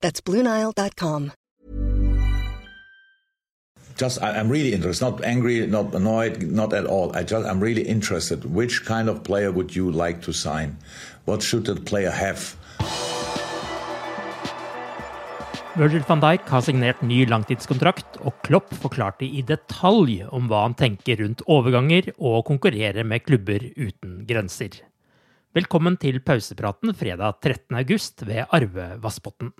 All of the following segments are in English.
That's BlueNile.com. Just, I, I'm really interested. Not angry, not annoyed, not at all. I just, I'm really interested. Which kind of player would you like to sign? What should the player have? Virgil van Dijk har signert ny langtidskontrakt, og Klopp forklarte i detalj om hva han tenker rundt overganger og konkurrere med klubber uten grenser. Velkommen til pausepraten fredag 13.8 ved Arve Vassbotn.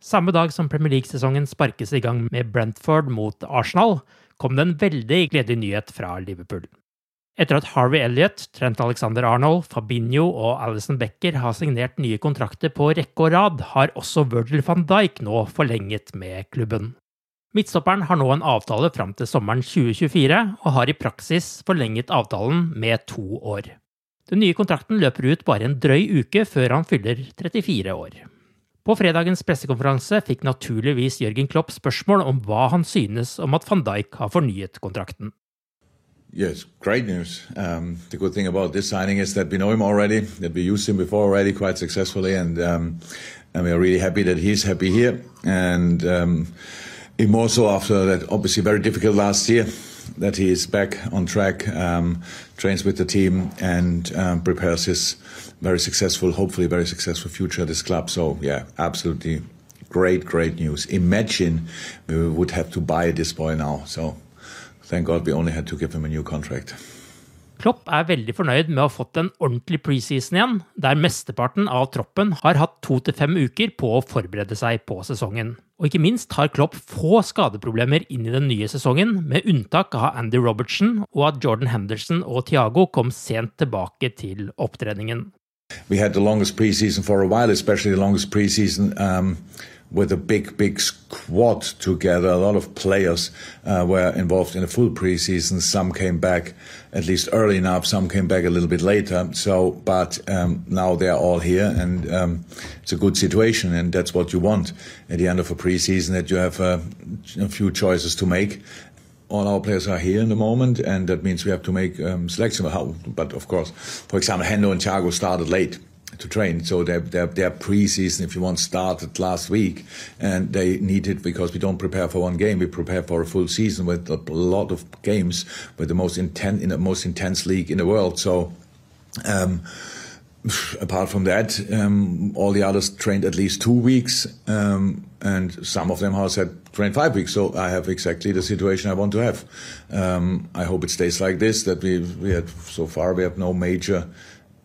Samme dag som Premier League-sesongen sparkes i gang med Brentford mot Arsenal, kom det en veldig gledelig nyhet fra Liverpool. Etter at Harvey Elliot, Trent Alexander Arnold, Fabinho og Alison Becker har signert nye kontrakter på rekke og rad, har også Virgil van Dijk nå forlenget med klubben. Midtstopperen har nå en avtale fram til sommeren 2024, og har i praksis forlenget avtalen med to år. Den nye kontrakten løper ut bare en drøy uke før han fyller 34 år. På fredagens pressekonferanse fikk naturligvis Jørgen Klopp spørsmål om hva han synes om at van Dijk har fornyet kontrakten. Yes, great news. Um, the good thing about this signing is that we know him already, that we used him before already quite successfully, and um, and we are really happy that he's happy here, and um, more so after that obviously very difficult last year, that he is back on track, um, trains with the team, and um, prepares his very successful, hopefully very successful future this club. So yeah, absolutely great, great news. Imagine we would have to buy this boy now. So thank God we only had to give him a new contract. Klopp er veldig fornøyd med å ha fått en ordentlig preseason igjen, der mesteparten av troppen har hatt to til fem uker på å forberede seg på sesongen. Og ikke minst har Klopp få skadeproblemer inn i den nye sesongen, med unntak av Andy Robertson og at Jordan Henderson og Thiago kom sent tilbake til opptreningen. We had the longest preseason for a while, especially the longest preseason um, with a big, big squad together. A lot of players uh, were involved in a full preseason. Some came back at least early enough. Some came back a little bit later. So, but um, now they are all here, and um, it's a good situation, and that's what you want at the end of a preseason. That you have uh, a few choices to make. All our players are here in the moment, and that means we have to make um, selection. But of course, for example, Hendo and Thiago started late to train. So their, their, their preseason, if you want, started last week, and they need it because we don't prepare for one game. We prepare for a full season with a lot of games, with the most intense in the most intense league in the world. So. Um, apart from that, um, all the others trained at least two weeks, um, and some of them have said trained five weeks. So I have exactly the situation I want to have. Um, I hope it stays like this. That we we had so far we have no major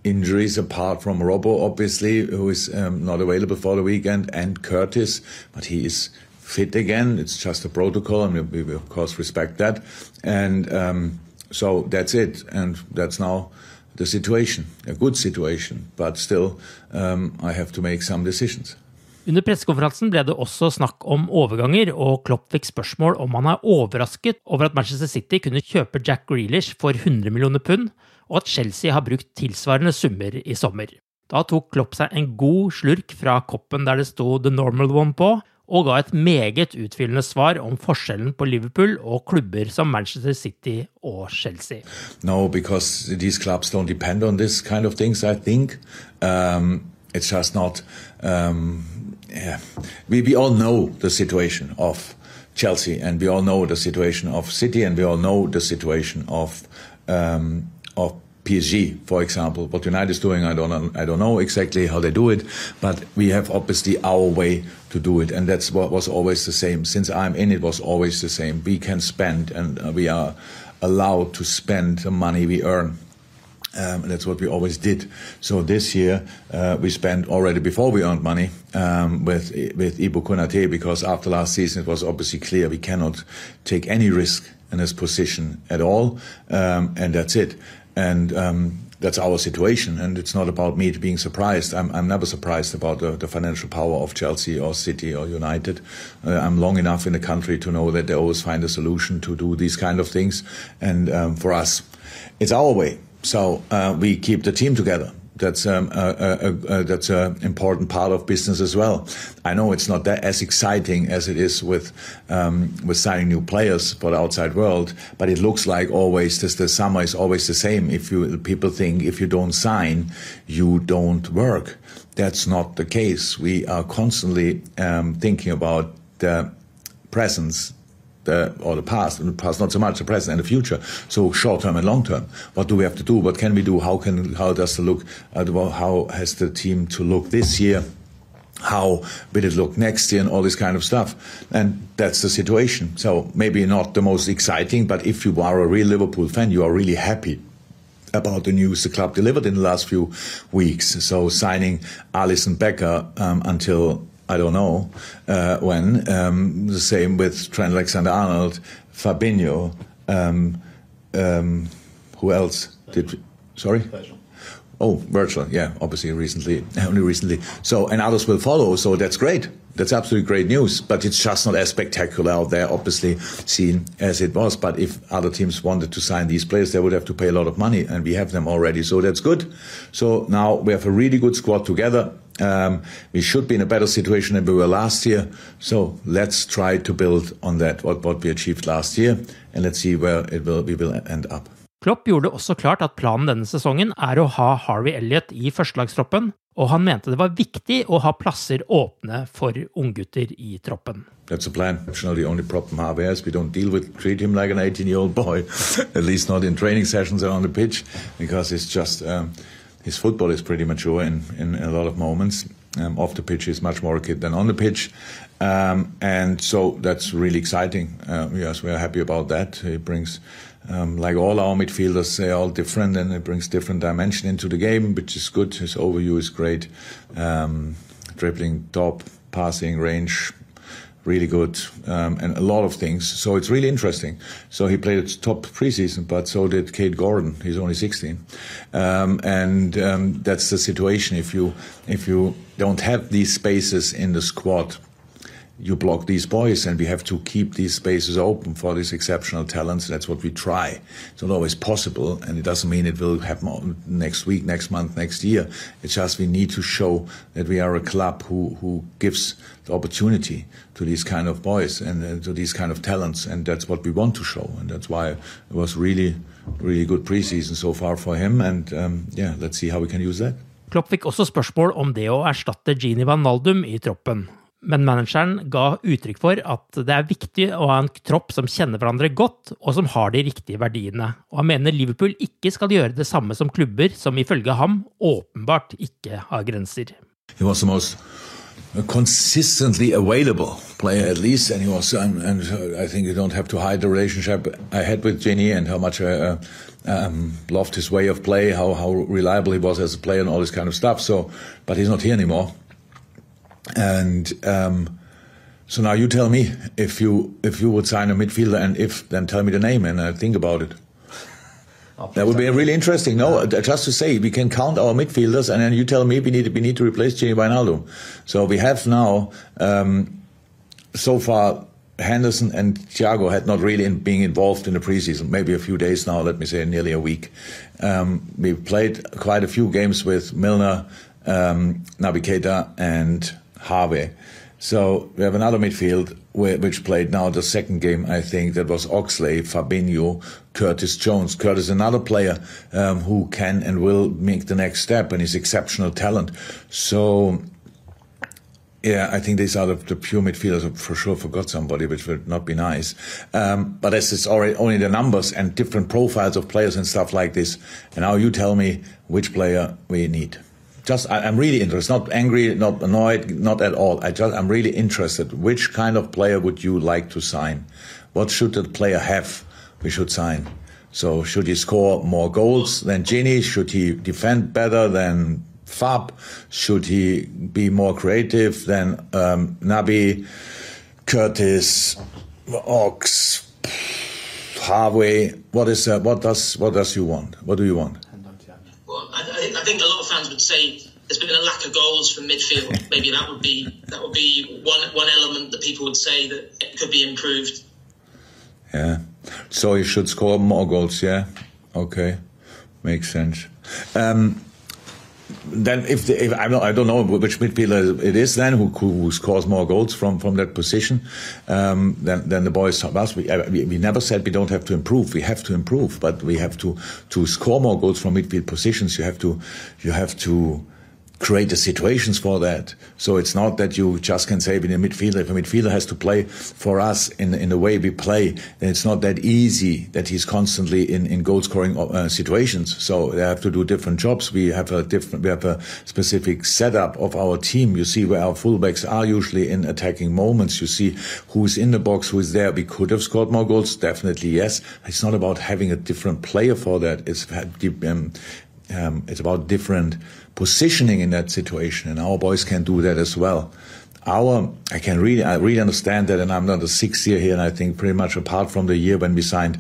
injuries apart from Robbo, obviously, who is um, not available for the weekend, and Curtis, but he is fit again. It's just a protocol, and we, we of course respect that. And um, so that's it, and that's now the situation, a good situation, but still, um, I have to make some decisions. Under pressekonferansen ble det også snakk om overganger, og Klopp fikk spørsmål om han er overrasket over at Manchester City kunne kjøpe Jack Grealish for 100 millioner pund, og at Chelsea har brukt tilsvarende summer i sommer. Da tok Klopp seg en god slurk fra koppen der det sto The Normal One på, og ga et meget utfyllende svar om forskjellen på Liverpool og klubber som Manchester City og Chelsea. No, because these clubs don't depend on this kind of things, I think. Um, it's just not. Um, yeah. we, we all know the situation of Chelsea, and we all know the situation of City, and we all know the situation of um, of PSG, for example. What United is doing, I don't know, I don't know exactly how they do it, but we have obviously our way to do it, and that's what was always the same. Since I'm in, it was always the same. We can spend, and uh, we are allowed to spend the money we earn. Um, that's what we always did. So this year uh, we spent already before we earned money um, with with Ibou Konaté because after last season it was obviously clear we cannot take any risk in this position at all, um, and that's it. And um, that's our situation, and it's not about me being surprised. I'm, I'm never surprised about the, the, financial power of Chelsea or City or United. Uh, I'm long enough in the country to know that they always find a solution to do these kind of things, and um, for us, it's our way. So uh, we keep the team together. That's um, a, a, a, that's an important part of business as well. I know it's not that as exciting as it is with um, with signing new players for the outside world, but it looks like always this, the summer is always the same. If you people think if you don't sign, you don't work. That's not the case. We are constantly um, thinking about the presence the, or the past, and the past not so much, the present and the future. So short term and long term. What do we have to do? What can we do? How can how does the look? Uh, how has the team to look this year? How will it look next year and all this kind of stuff? And that's the situation. So maybe not the most exciting, but if you are a real Liverpool fan, you are really happy about the news the club delivered in the last few weeks. So signing Alisson Becker um, until I don't know uh, when. Um, the same with Trent Alexander-Arnold, Fabinho. Um, um, who else did? Sorry. Virgil. Oh, Virgil. Yeah, obviously recently, only recently. So and others will follow. So that's great. That's absolutely great news. But it's just not as spectacular out there, obviously seen as it was. But if other teams wanted to sign these players, they would have to pay a lot of money, and we have them already. So that's good. So now we have a really good squad together um, we should be in a better situation than we were last year. So let's try to build on that, what, what we achieved last year, and let's see where it will, we will end up. Klopp gjorde også klart at planen denne sesongen er å ha Harvey Elliot i førstelagstroppen, og han mente det var viktig å ha plasser åpne for unggutter i troppen. That's a plan. Actually, the only problem Harvey has, we don't deal with, treat him like an 18-year-old boy, at least not in training sessions or on the pitch, because it's just um, his football is pretty mature in, in a lot of moments. Um, off the pitch, he's much more a kid than on the pitch. Um, and so that's really exciting. Uh, yes, we are happy about that. He brings, um, like all our midfielders, they're all different and it brings different dimension into the game, which is good. His overview is great. Um, dribbling, top, passing, range, really good, um, and a lot of things. So it's really interesting. So he played at top preseason, but so did Kaide Gordon. He's only 16, um, and um, that's the situation. If you if you don't have these spaces in the squad you block these boys, and we have to keep these spaces open for these exceptional talents. That's what we try. It's not always possible, and it doesn't mean it will happen next week, next month, next year. It's just we need to show that we are a club who, who gives the opportunity to these kind of boys and uh, to these kind of talents, and that's what we want to show, and that's why it was really, really good preseason so far for him. And um, yeah, let's see how we can use that. Klopp fikk også spørsmål om det å erstatte Gini Wijnaldum i troppen. Men manageren ga uttrykk for at det er viktig å ha en tropp som kjenner hverandre godt, og som har de riktige verdiene. Og han mener Liverpool ikke skal gjøre det samme som klubber som ifølge ham åpenbart ikke har grenser. He was the most consistently available player at least, and he was, and, and I think you don't have to hide the relationship I had with Ginny and how much I uh, um, loved his way of play, how how reliable he was as a player, and all this kind of stuff. So, but he's not here anymore. And um, so now you tell me if you if you would sign a midfielder, and if then tell me the name, and I think about it. That would be really interesting. No, uh, just to say we can count our midfielders, and then you tell me we need we need to replace Gini Wijnaldum. So we have now um, so far Henderson and Thiago had not really in being involved in the preseason. Maybe a few days now. Let me say nearly a week. Um, we played quite a few games with Milner, um, Naby Keita, and Harvey. So we have another midfield which played now the second game, I think, that was Oxley, Fabinho, Curtis Jones. Curtis, another player um, who can and will make the next step and is exceptional talent. So yeah, I think these are the, the pure midfielders. For sure, forgot somebody, which would not be nice. Um, but as it's already only the numbers and different profiles of players and stuff like this. And now you tell me which player we need. Just, I, am really interested. Not angry, not annoyed, not at all. I just, I'm really interested. Which kind of player would you like to sign? What should the player have? We should sign. So should he score more goals than Gini? Should he defend better than Fab? Should he be more creative than um, Naby, Curtis, Ox, Harvey? What is uh, what does what does you want? What do you want? Well, I, I, think a lot of fans would say there's been a lack of goals from midfield. Maybe that would be that would be one one element that people would say that it could be improved. Yeah, so he should score more goals. Yeah, okay, makes sense. Um, then if, the, if I, don't, I don't know which midfielder it is then who, who scores more goals from, from that position, um, then, then the boys us. We, uh, we, we never said we don't have to improve. We have to improve, but we have to to score more goals from midfield positions. You have to you have to create the situations for that. So it's not that you just can say, in a midfielder, if a midfielder has to play for us in, in the way we play, then it's not that easy that he's constantly in, in goal scoring uh, situations. So they have to do different jobs. We have a different, we have a specific setup of our team. You see where our fullbacks are usually in attacking moments. You see who's in the box, who's there. We could have scored more goals. Definitely yes. It's not about having a different player for that. It's, um, um, it's about different positioning in that situation, and our boys can do that as well. Our, I can really, I really understand that, and I'm not a sixth year here, and I think pretty much apart from the year when we signed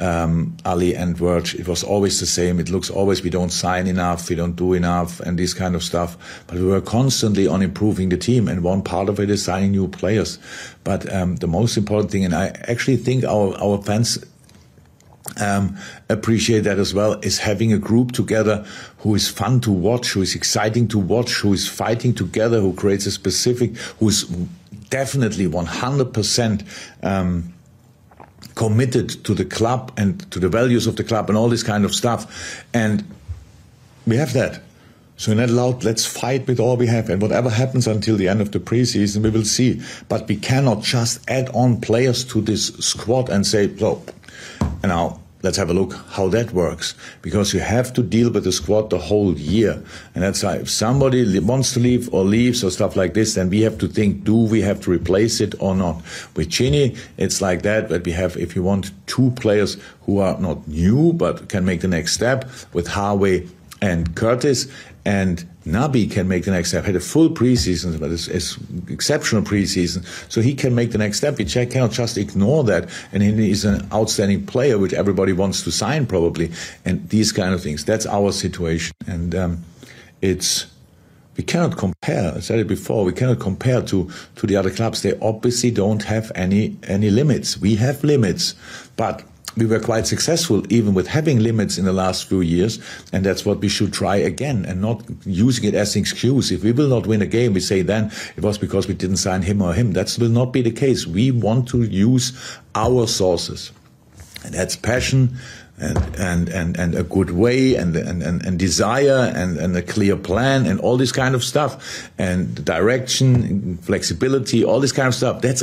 um, Ali and Verge, it was always the same. It looks always we don't sign enough, we don't do enough, and this kind of stuff. But we were constantly on improving the team, and one part of it is signing new players. But um, the most important thing, and I actually think our our fans um, appreciate that as well is having a group together who is fun to watch, who is exciting to watch, who is fighting together, who creates a specific, who is definitely 100% um, committed to the club and to the values of the club and all this kind of stuff. And we have that. So in that loud, let's fight with all we have. And whatever happens until the end of the preseason, we will see. But we cannot just add on players to this squad and say, so now, let's have a look how that works because you have to deal with the squad the whole year. And that's why if somebody wants to leave or leaves or stuff like this then we have to think do we have to replace it or not? With Gini it's like that that we have if you want two players who are not new but can make the next step with Harvey and Curtis and Naby can make the next step. Had a full preseason, but it's, it's, exceptional preseason, so he can make the next step. We cannot just ignore that. And he's an outstanding player, which everybody wants to sign probably, and these kind of things. That's our situation, and um, it's we cannot compare. I said it before. We cannot compare to to the other clubs. They obviously don't have any any limits. We have limits, but we were quite successful even with having limits in the last few years and that's what we should try again and not using it as an excuse. If we will not win a game we say then it was because we didn't sign him or him. That will not be the case. We want to use our sources. And that's passion and and and, and a good way and, and and, and desire and, and a clear plan and all this kind of stuff. And direction flexibility all this kind of stuff. That's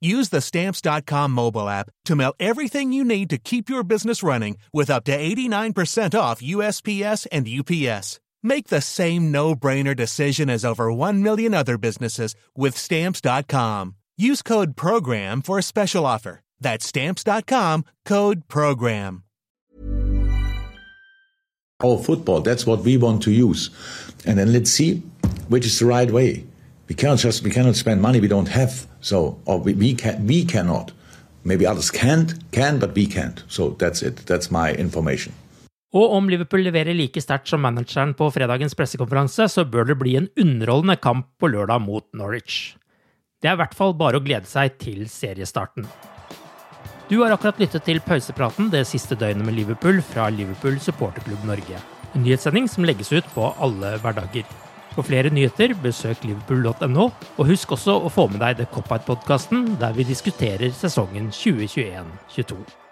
Use the stamps.com mobile app to mail everything you need to keep your business running with up to 89% off USPS and UPS. Make the same no-brainer decision as over 1 million other businesses with stamps.com. Use code program for a special offer. That's stamps.com, code program. Oh, football, that's what we want to use. And then let's see which is the right way. We cannot just we cannot spend money we don't have. So or we, we can we cannot. Maybe others can't, can, but we can't. So that's it. That's my information. Og om Liverpool leverer like sterkt som manageren på fredagens pressekonferanse, så bør det bli en underholdende kamp på lørdag mot Norwich. Det er i hvert fall bare å glede seg til seriestarten. Du har akkurat lyttet til pausepraten det siste døgnet med Liverpool fra Liverpool supporterklubb Norge. En nyhetssending som legges ut på alle hverdager. For flere nyheter, besøk liverpool.no, og husk også å få med deg The Cop-Out-podkasten, der vi diskuterer sesongen 2021-22.